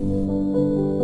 Música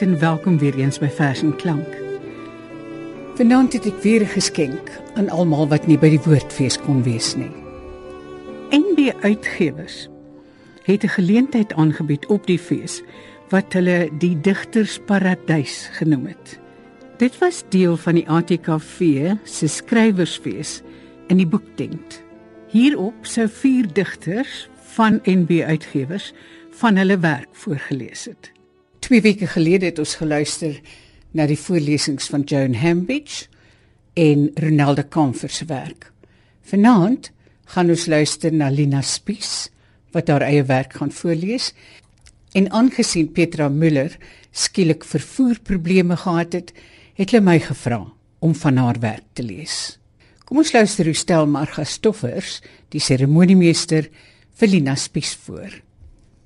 Goeienaand en welkom weer eens by Vers en Klank. Vanaand het ek weer 'n geskenk aan almal wat nie by die Woordfees kon wees nie. NB Uitgewers het 'n geleentheid aangebied op die fees wat hulle die Digtersparadys genoem het. Dit was deel van die ATKV se skrywersfees in die boektent. Hierop sou vier digters van NB Uitgewers van hulle werk voorgeles het. Twee weke gelede het ons geluister na die voorlesings van Joan Hambidge en Ronaldo Comfort se werk. Vanaand gaan ons luister na Lina Spies wat haar eie werk gaan voorlees. En aangesien Petra Müller skielik vervoerprobleme gehad het, het hulle my gevra om van haar werk te lees. Kom ons luister hoe stel Marga Stoffers, die seremoniemeester, vir Lina Spies voor.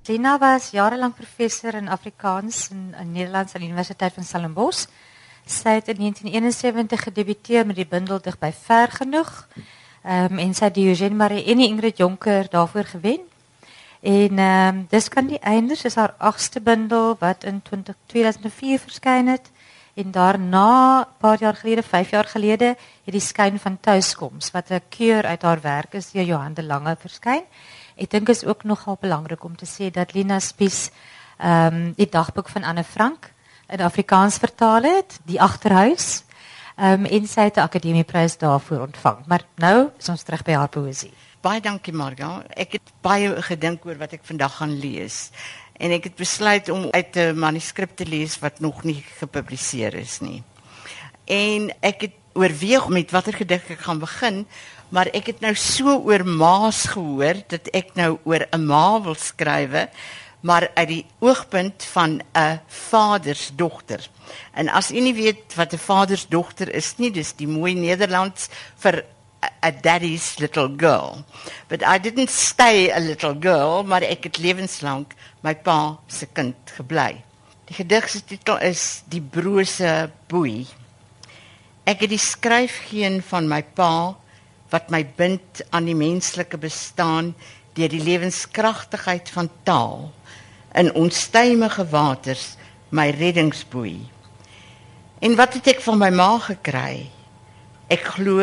Lina was jarenlang professor in Afrikaans in, in Nederlands aan de Universiteit van Stellenbosch. Sy het in 1971 gedebuteerd met die bundel Dig by Ver genoeg. Um, en sy het die Eugène Marie en die Ingrid Jonker daarvoor gewen. En um, dis kan die eindes is haar agste bundel wat in 20, 2004 verskyn het. En daarna, een paar jaar gelede, vijf jaar gelede, het die skyn van thuiskoms wat 'n keur uit haar werk is deur Johan de Lange verskyn. Ek dink is ook nogal belangrik om te sê dat Lina Spies ehm um, die dagboek van Anne Frank in Afrikaans vertaal het, die agterhuis. Ehm um, en sy het 'n akademieprys daarvoor ontvang. Maar nou is ons terug by haar poësie. Baie dankie Marga. Ek het baie gedink oor wat ek vandag gaan lees en ek het besluit om uit 'n manuskrip te lees wat nog nie gepubliseer is nie. En ek het oorweeg met watter gedig ek gaan begin, maar ek het nou so oor maas gehoor dat ek nou oor 'n ma wil skrywe maar uit die oogpunt van 'n vadersdogter. En as u nie weet wat 'n vadersdogter is nie, dis die mooi Nederlands vir a daddy's little girl. But I didn't stay a little girl, maar ek het lewenslank my pa se kind gebly. Die gedig se titel is Die brose boei. Ek het die skryfgeen van my pa wat my bind aan die menslike bestaan deur die lewenskragtigheid van taal in onstuimige waters my reddingsboei. En wat het ek van my ma gekry? Ek glo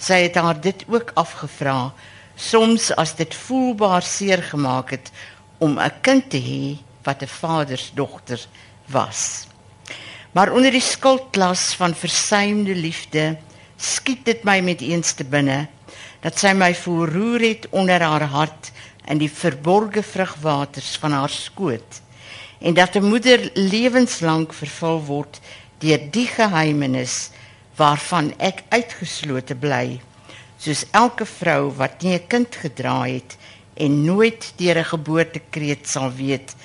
sy het haar dit ook afgevra soms as dit voelbaar seer gemaak het om 'n kind te hê wat 'n vadersdogter was. Maar onder die skuldklas van versuimde liefde skiet dit my met eens te binne dat sy my verroer het onder haar hart in die verborgde vrugwaters van haar skoot en dat 'n moeder lewenslank vervul word deur die geheimenis waarvan ek uitgeslote bly soos elke vrou wat nie 'n kind gedra het en nooit deur 'n geboortekreet sal weet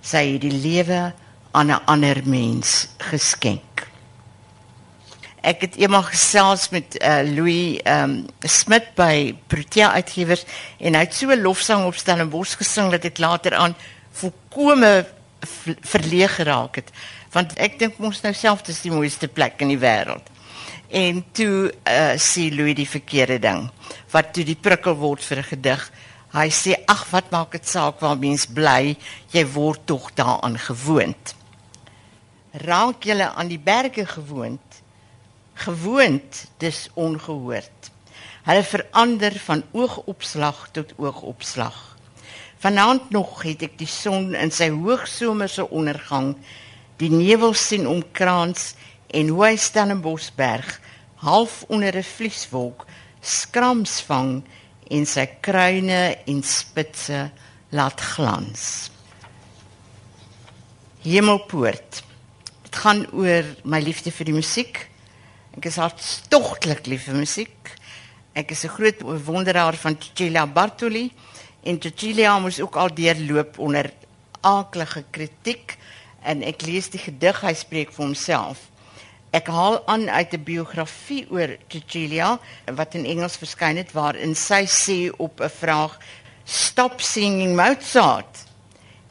sy het die lewe aan 'n ander mens geskenk Ek het eendag gesels met uh, Louis um, Smit by Protea Uitgewers en hy het so 'n lofsang op Stellenbosch gesing dat ek later aan volkome verleeg geraak het want ek dink ons nou self dis die mooiste plek in die wêreld. En toe uh, sê Louis die verkeerde ding wat toe die prikkel word vir 'n gedig. Hy sê ag wat maak dit saak waar mens bly, jy word tog daaraan gewoond. Raak jy aan die berge gewoond? Gewoond dis ongehoord. Hulle verander van oogopslag tot oogopslag. Vanaand nog het ek die son in sy hoogsomerse ondergang, die nevel sien omkrans en hoe hy Stellenboschberg half onder 'n vlieswolk skrams vang en sy kruine en spitse laat glans. Hemelpoort. Dit gaan oor my liefde vir die musiek. Ek is hartstogtelik lief vir musiek. Ek is 'n groot bewonderaar van Cecilia Bartoli en Cecilia moes ook al deurloop onder aaklige kritiek en ek lees die gedig hy spreek vir homself. Ek haal aan uit 'n biografie oor Cecilia wat in Engels verskyn het waarin sy sê op 'n vraag Stop singing Mozart.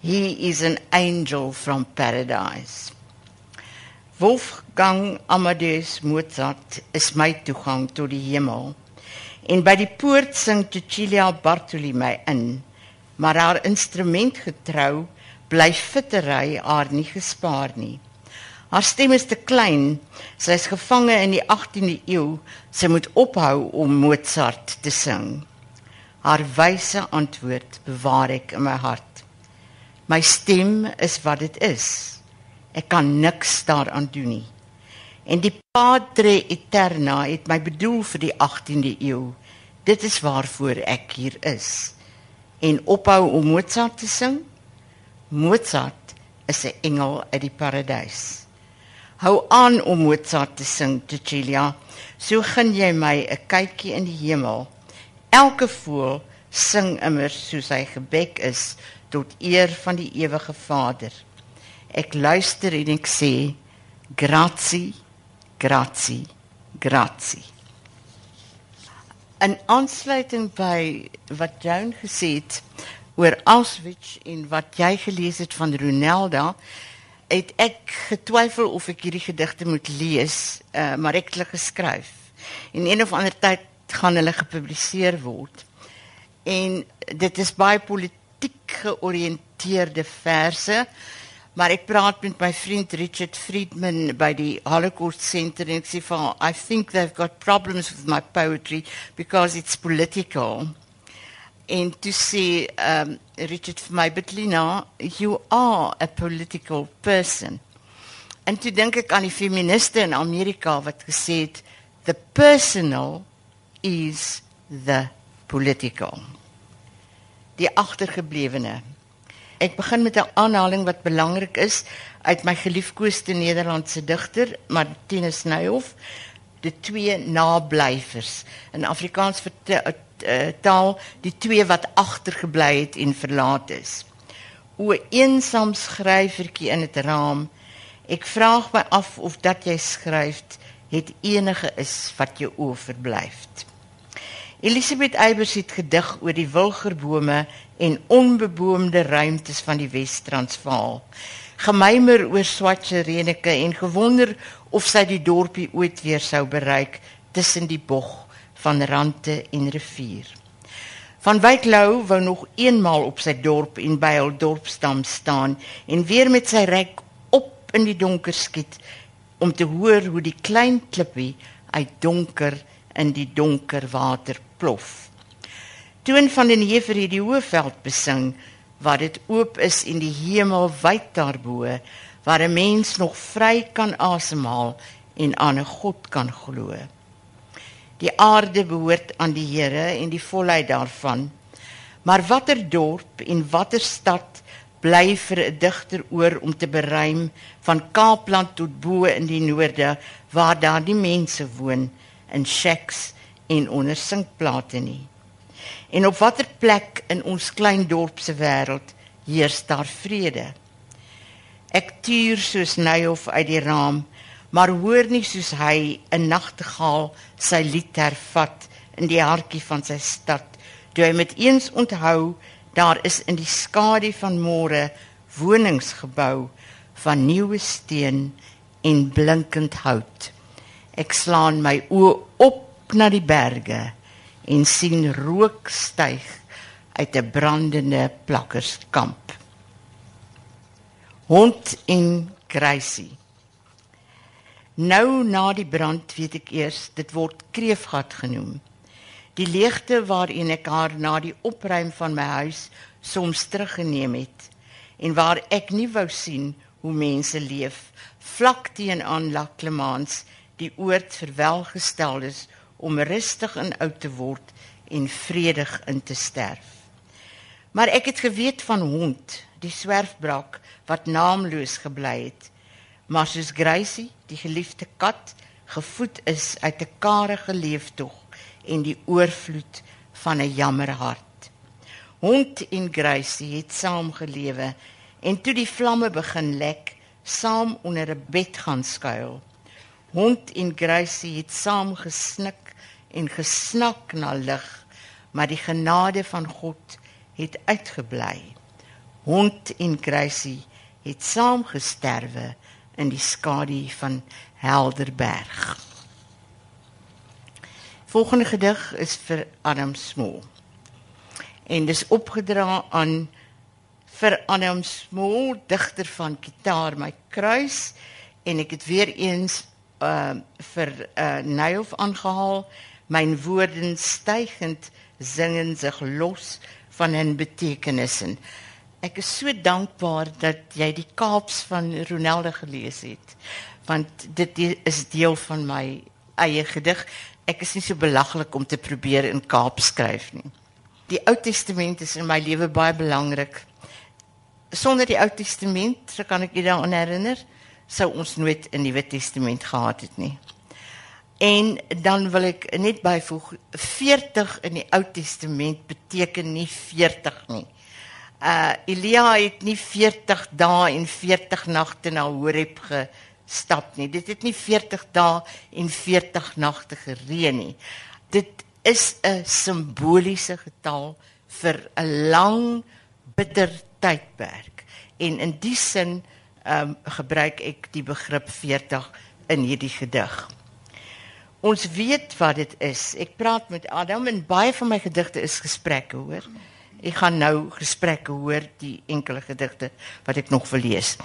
He is an angel from paradise. Wolfgang Amadeus Mozart is my toegang tot die hemel. En by die poort sing Cecilia Bartoli my in, maar haar instrument getrou bly fittery haar nie gespaar nie. Haar stem is te klein. Sy is gevange in die 18de eeu. Sy moet ophou om Mozart te sing. Haar wyse antwoord bewaar ek in my hart. My stem is wat dit is. Ek kan niks daaraan doen nie. En die Padre Eterna het my bedoel vir die 18de eeu. Dit is waarvoor ek hier is. En ophou om Mozart te sing? Mozart is 'n engel uit die paradys. Hou aan om Mozart te sing, Cecilia. So gun jy my 'n kykie in die hemel. Elke voël sing immer soos hy gebek is tot eer van die ewige Vader. Ek luister en ek sê grazie, grazie, grazie. In aansluiting by wat Joan gesê het, oor Auschwitz en wat jy gelees het van Ronelda, het ek getwyfel of ek hierdie gedigte moet lees, uh, maar ek het hulle geskryf. En een of ander tyd gaan hulle gepubliseer word. En dit is baie politiek georiënteerde verse. Maar ek praat met my vriend Richard Friedman by die Holocaust Center en ek sê vir I think they've got problems with my poetry because it's political. En toe sê um, Richard vir my Betlina you are a political person. En toe dink ek aan die feministe in Amerika wat gesê het the personal is the political. Die agtergeblewene ek begin met 'n aanhaling wat belangrik is uit my geliefkoeste Nederlandse digter Martinus Nuyhoff die twee nablyvers in Afrikaans vertel uh, taal die twee wat agtergebly het en verlaat is. O eensaam skrywertjie in dit raam. Ek vra my af of dat jy skryf het enige is wat jou oor verblyf. Elisabeth Eybers het gedig oor die wilgerbome en onbeboomde ruimtes van die Wes-Transvaal. Gemeimer oor swatse reneke en gewonder of sy die dorpie ooit weer sou bereik tussen die bog van rande en rivier. Van Wyk Lou wou nog eenmaal op sy dorp en by hul dorpstam staan en weer met sy rek op in die donker skiet om te hoor hoe die klein klippie uit donker in die donker water plof. Toon van den Heever het die hoëveld besing waar dit oop is en die hemel wyd daarbo waar 'n mens nog vry kan asemhaal en aan 'n God kan glo. Die aarde behoort aan die Here en die volheid daarvan. Maar watter dorp en watter stad bly vir 'n digter oor om te beruim van Kaapland tot bo in die noorde waar daar die mense woon in shacks en onder sinkplate nie. En op watter plek in ons klein dorp se wêreld heers daar vrede? Ek tuur soos Nyhof uit die raam maar hoor nie soos hy 'n nagtegaal sy lied hervat in die hartjie van sy stad toe hy met eens onthou daar is in die skadu van môre wonings gebou van nuwe steen en blinkend hout ek slaan my oë op na die berge en sien rook styg uit 'n brandende plakkerskamp hond en kruisie Nou na die brand weet ek eers dit word kreefgat genoem. Die leegte waarin ek haar na die opruim van my huis soms teruggeneem het en waar ek nie wou sien hoe mense leef vlak teenoor Laklemans die oord verwelgestel is om rustig en oud te word en vredig in te sterf. Maar ek het geweet van hond, die swerfbrak wat naamloos gebly het. Maar soos Gracie, die geliefde kat, gevoed is uit 'n karige leeftog en die oorvloed van 'n jammer hart. Hond en Gracie het saam gelewe en toe die vlamme begin lek, saam onder 'n bed gaan skuil. Hond en Gracie het saam gesnik en gesnak na lig, maar die genade van God het uitgebly. Hond en Gracie het saam gesterwe in die skadu van Helderberg. Volgende gedig is vir Adam Smol. En dis opgedra aan vir Adam Smol, digter van Gitaar my kruis en ek het weer eens uh vir uh Nyhof aangehaal myn woorde stygend singen sig los van 'n betekenis en ek is so dankbaar dat jy die Kaaps van Ronelde gelees het want dit is deel van my eie gedig. Ek is nie so belaglik om te probeer in Kaap skryf nie. Die Ou Testament is in my lewe baie belangrik. Sonder die Ou Testament so kan ek julle daaraan herinner sou ons nooit 'n Nuwe Testament gehad nie. En dan wil ek net byvoeg 40 in die Ou Testament beteken nie 40 nie. Uh Elia het nie 40 dae en 40 nagte na Horeb gestap nie. Dit het nie 40 dae en 40 nagte gereën nie. Dit is 'n simboliese getal vir 'n lang bitter tydperk. En in die sin um, gebruik ek die begrip 40 in hierdie gedig. Ons weet wat dit is. Ek praat met Adam en baie van my gedigte is gesprekke, hoor. Ek gaan nou gesprekke hoor, die enkele gedigte wat ek nog wil lees.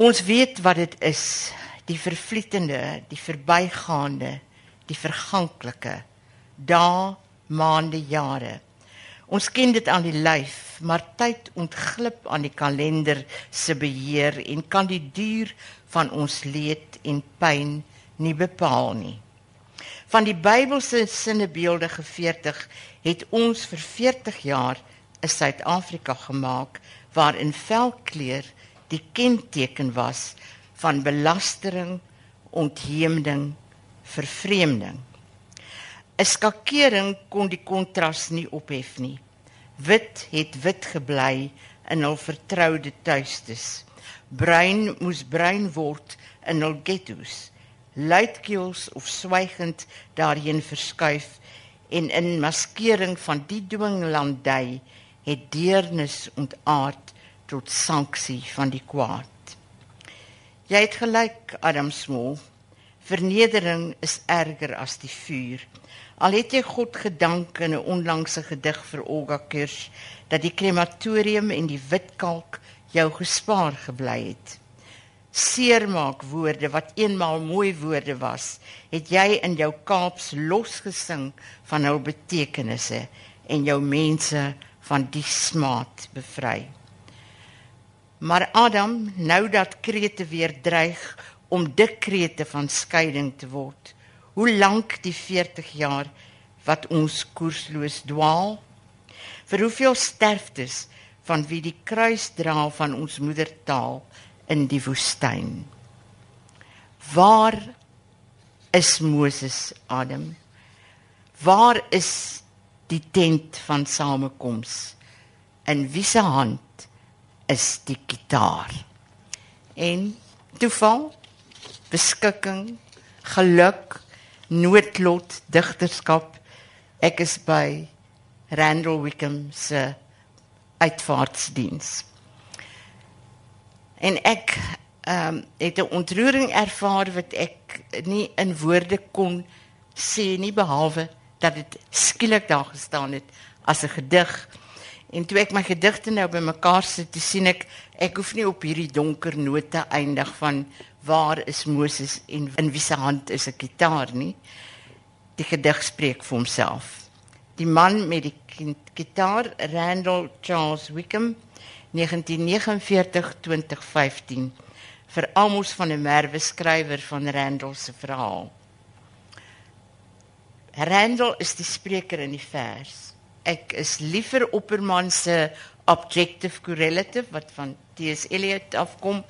Ons weet wat dit is, die vervlietende, die verbygaande, die verganklike, dae, maande, jare. Ons ken dit aan die lyf, maar tyd ontglip aan die kalender se beheer en kan die duur van ons leed en pyn nie bepaal nie. Van die Bybelse sinnebeeldige 40 het ons vir 40 jaar 'n Suid-Afrika gemaak waarin velkleur die kenteken was van belastering, ontheemding, vervreemding. 'n skakering kon die kontras nie ophef nie. Wit het wit gebly in hul vertroude tuistes. Bruin moes bruin word in hul ghettos. Luidkeels of swygend daarheen verskuif en in maskering van die dwinglandy het deernis ontaard tot sanksie van die kwaad. Jy het gelyk Adam Smol. Vernedering is erger as die vuur. Al het jy God gedank in 'n onlangse gedig vir Olga Kirsch dat die krematorium en die wit kalk jou gespaar gebly het. Seermaak woorde wat eenmaal mooi woorde was, het jy in jou Kaaps losgesing van hul betekenisse en jou mense van die smaad bevry. Maar Adam, nou dat krete weer dreig om dik krete van skeiding te word, hoe lank die 40 jaar wat ons koersloos dwaal vir hoeveel sterftes van wie die kruis dra van ons moedertaal in die woestyn waar is Moses Adam waar is die tent van samekoms in wie se hand is die gitaar en toeval beskikking geluk noodlot digterskap. Ek is by Randall Wickham se uitvaartsdiens. En ek ehm um, het 'n ontroering ervaar wat ek nie in woorde kon sê nie behalwe dat dit skielik daar gestaan het as 'n gedig. En toe ek my gedigte nou bymekaar sit, sien ek ek hoef nie op hierdie donker note eindig van waar is Moses en in wie se hand is 'n gitaar nie. Die gedig spreek vir homself. Die man met die gitaar Randall Charles Wickham 1949-2015 vir Amos van der Merwe skrywer van Randall se verhaal. Randall is die spreker in die vers. Ek is liever Opperman se objective correlative wat van T.S. Eliot afkom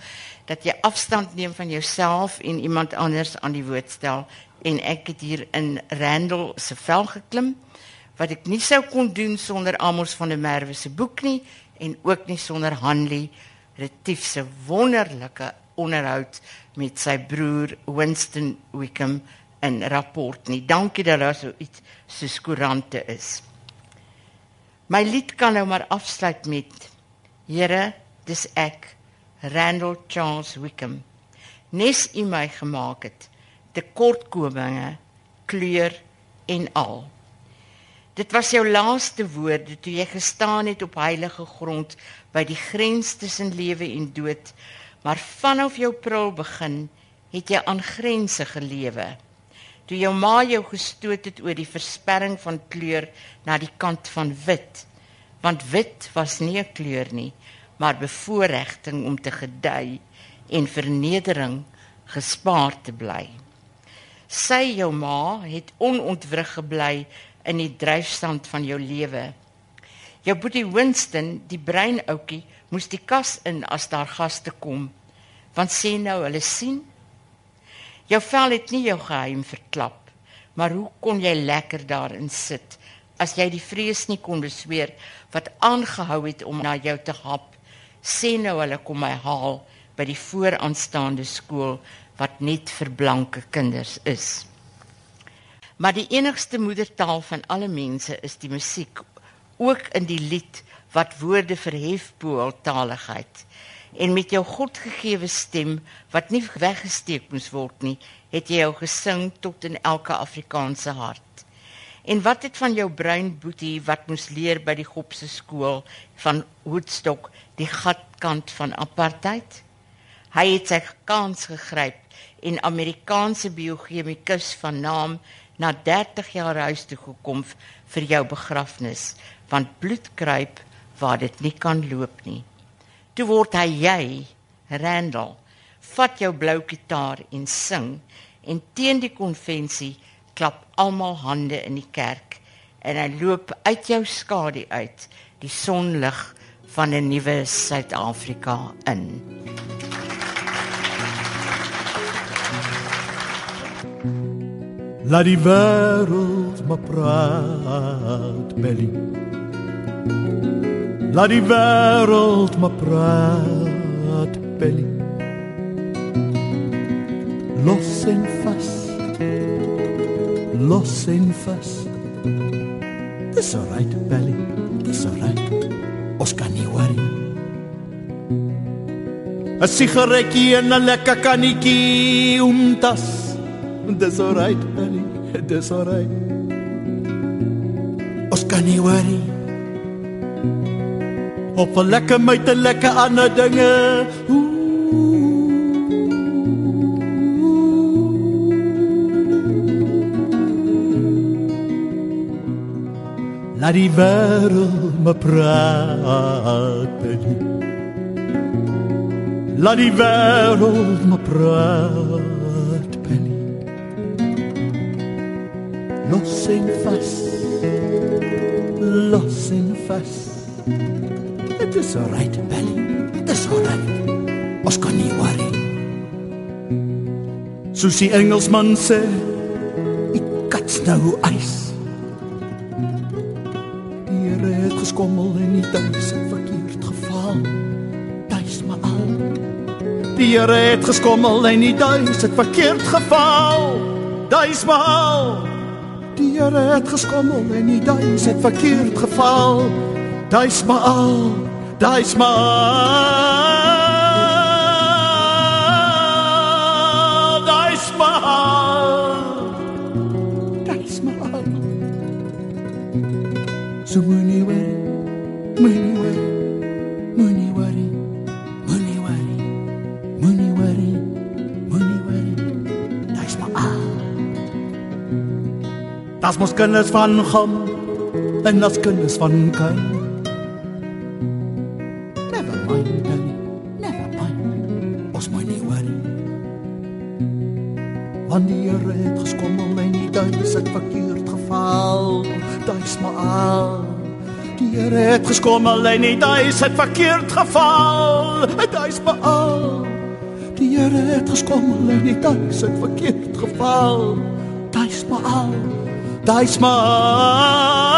dat jy afstand neem van jouself en iemand anders aan die woord stel en ek het hier in Randall se vel geklim wat ek nie sou kon doen sonder Amos van der Merwe se boek nie en ook nie sonder Hanley Retief se wonderlike onderhoud met sy broer Winston Wickham in rapport nie. Dankie dat daar so iets soos koerante is. My lied kan nou maar afsluit met Here, dis ek, Randall Charles Wickham. Nes u my gemaak het, tekortkominge, kleur en al. Dit was jou laaste woorde toe jy gestaan het op heilige grond by die grens tussen lewe en dood, maar vanaf jou prul begin het jy aan grense gelewe. Toe jou ma jou gestoot het oor die versperring van kleur na die kant van wit. Want wit was nie 'n kleur nie maar bevoordiging om te gedei en vernedering gespaar te bly. Sy jou ma het onontwrig gebly in die dryfstand van jou lewe jou boetie Winston die brein ouetjie moes die kas in as daar gaste kom want sê nou hulle sien Jou vel het nie jou geheim verklap, maar hoe kon jy lekker daarin sit as jy die vrees nie kon besweer wat aangehou het om na jou te hap? Sê nou hulle kom my haal by die vooraanstaande skool wat net vir blanke kinders is. Maar die enigste moedertaal van alle mense is die musiek, ook in die lied wat woorde verhef bo taligheid en met jou godgegewe stem wat nie weggesteek moes word nie, het jy jou gesing tot in elke Afrikaanse hart. En wat het van jou bruin boetie wat moes leer by die Gopse skool van Woodstock die gatkant van apartheid? Hy het sy kans gegryp en Amerikaanse biochemikus van naam na 30 jaar huis toe gekom vir jou begrafnis want bloed kruip waar dit nie kan loop nie. Toe word hy jy, Randall, vat jou blou gitaar en sing en teen die konvensie klap almal hande in die kerk en hy loop uit jou skadu uit die sonlig van 'n nuwe Suid-Afrika in. Laat die wêreld maar praat, Belly. Laat die wêreld maar praat, Belly. Los en vas. Los en vas. Dis alright, Belly. Dis alright. Ons kan nie worry. 'n Sigaretjie en 'n lekker kannetjie om tas. Dis alright, Belly. Alright. Ons kan nie worry op 'n lekker met 'n lekker ander dinge. Laat die wêreld me praat. Laat die wêreld me praat. En vas. Los en vas. Dit is alright, Belly. Dit is alright. Ons kan nie worry. Soos die Engelsman sê, "It cuts no ice." Die Here het geskommel en nie tuis verkeerd geval. Tuis maar al. Die Here het geskommel en nie tuis het verkeerd geval. Tuis maar al. Die Here het geskommel en nie tuis het verkeerd geval. Tuis maar al. Daai smaal mos kinders van gaan en das kinders van kyk Want die Here het geskommel en die duis het verkeerd geval. Duis maar al. Die Here het geskommel en die duis het verkeerd geval. Dit is beal. Die Here het geskommel en die duis het verkeerd geval. Dit is beal. Dit is maar Dit is maar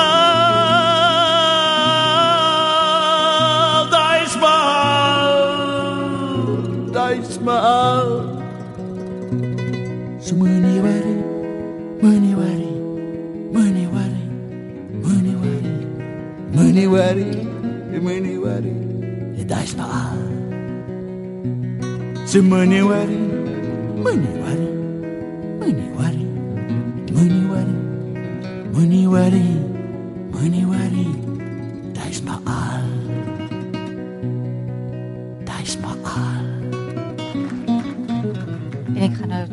Dit is maar So moenie worry, moenie worry, moenie worry, moenie worry, moenie worry, worry, moenie worry. Dit is maar al. Dit is maar al. En ek gaan nou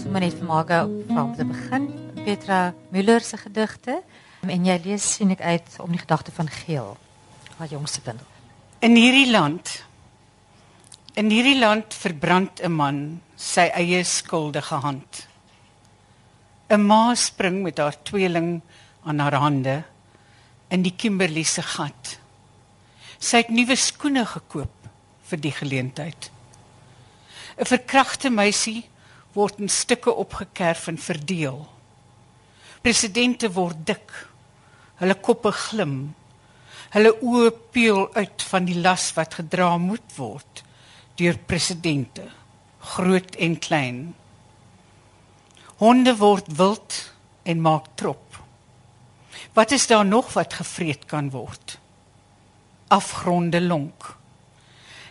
sommer net vir Marga vra om te begin. Petra Müller se gedigte en jy lees sien ek uit om die gedagte van Geel, haar jongste bundel. In hierdie land in hierdie land verbrand 'n man sy eie skuldige hand. 'n Ma spring met haar tweeling aan haar hande in die Kimberley se gat. Sy het nuwe skoene gekoop vir die geleentheid. 'n Verkragte meisie word in stukke opgekerf en verdeel. Presidente word dik. Hulle koppe glim. Hulle oë peel uit van die las wat gedra moet word deur presidente, groot en klein. Honde word wild en maak trop. Wat is daar nog wat gevreet kan word? Afgronde lonk.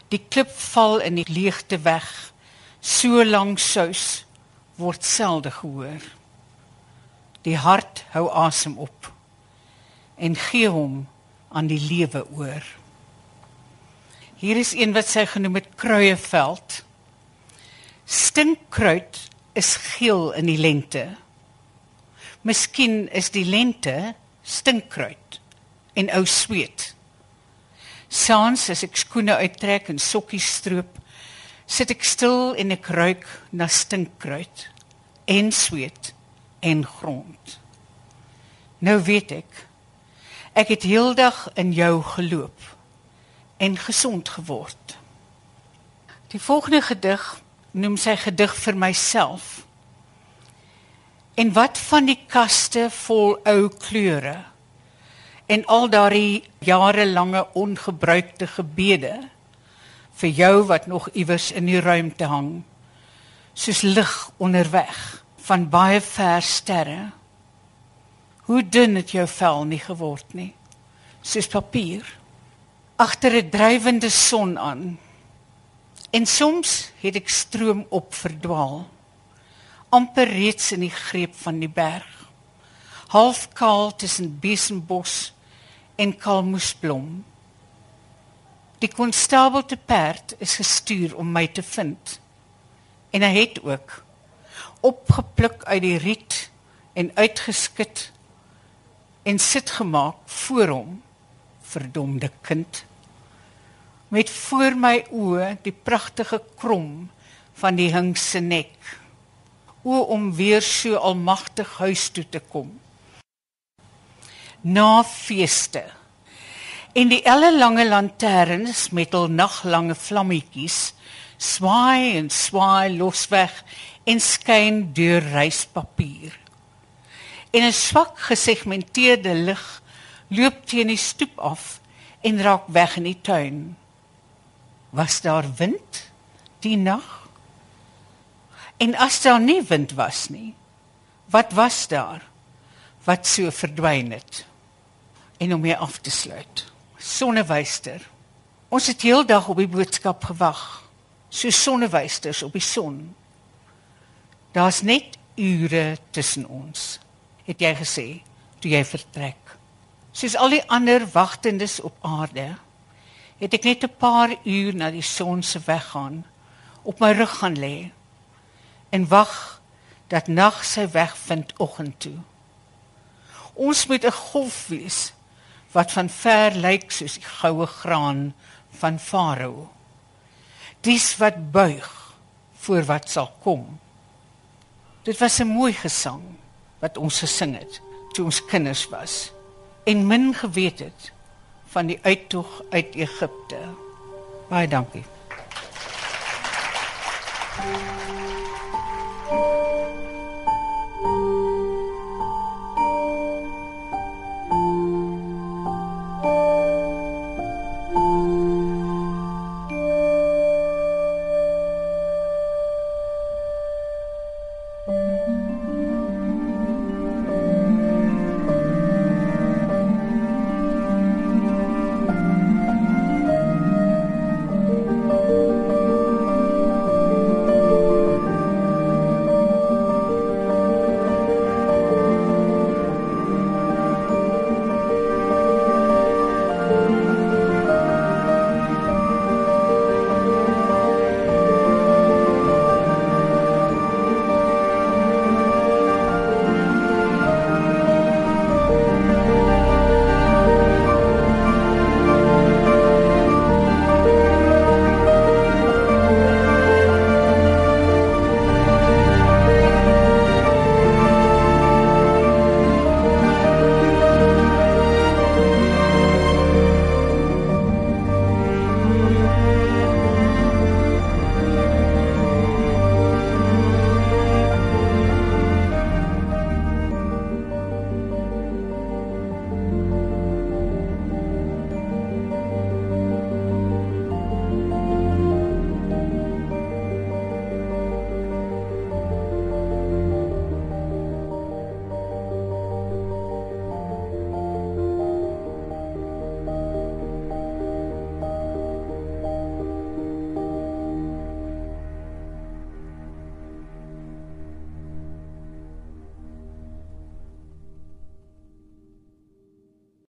Die klip val in die leegte weg. So lank sous word selde gehoor. Die hart hou asem op en gee hom aan die lewe oor. Hier is een wat sy genoem het kruieveld. Stinkkruid is geel in die lente. Miskien is die lente stinkkruid en ou sweet. Saans as ek skoene uittrek en sokkies stroop, sit ek stil en ek ruik na stinkkruid en sweet en grond. Nou weet ek ek het heeldag in jou geloop en gesond geword. Die volgende gedig noem sy gedig vir myself. En wat van die kaste vol ou kleure? En al daardie jarelange ongebruikte gebede vir jou wat nog iewers in die ruimte hang soos lig onderweg van baie ver sterre. Hoe dun het jou vel nie geword nie soos papier? Agter 'n drywende son aan. En soms het ek stroom op verdwaal amper reeds in die greep van die berg. Half kaal tussen besenbos en kalmoesblom. Die konstabel te perd is gestuur om my te vind. En hy het ook opgepluk uit die riet en uitgeskit en sit gemaak voor hom verdomde kind met voor my oë die pragtige krom van die hing se nek o om weer so almagtig huis toe te kom na feeste en die ellelange lanterns met hul naglange vlammetjies swaai en swaai losweg en skyn deur reispapier. En 'n swak gesegmenteerde lig loop teen die stoep af en raak weg in die tuin. Was daar wind die nag? En as daar nie wind was nie, wat was daar wat so verdwyn het? En om mee af te sluit sonnewyster. Ons het heeldag op die boodskap gewag. So sonnewysters op die son. Daar's net ure tussen ons, het jy gesê toe jy vertrek. Soos al die ander wagtendes op aarde, het ek net 'n paar uur na die son se weggaan op my rug gaan lê en wag dat nag sy weg vind oggend toe. Ons moet 'n golf wees wat van ver lyk soos die goue graan van Farao. Dis wat buig voor wat sal kom. Dit was 'n mooi gesang wat ons gesing het toe ons kinders was en min geweet het van die uittog uit Egipte. Baie dankie.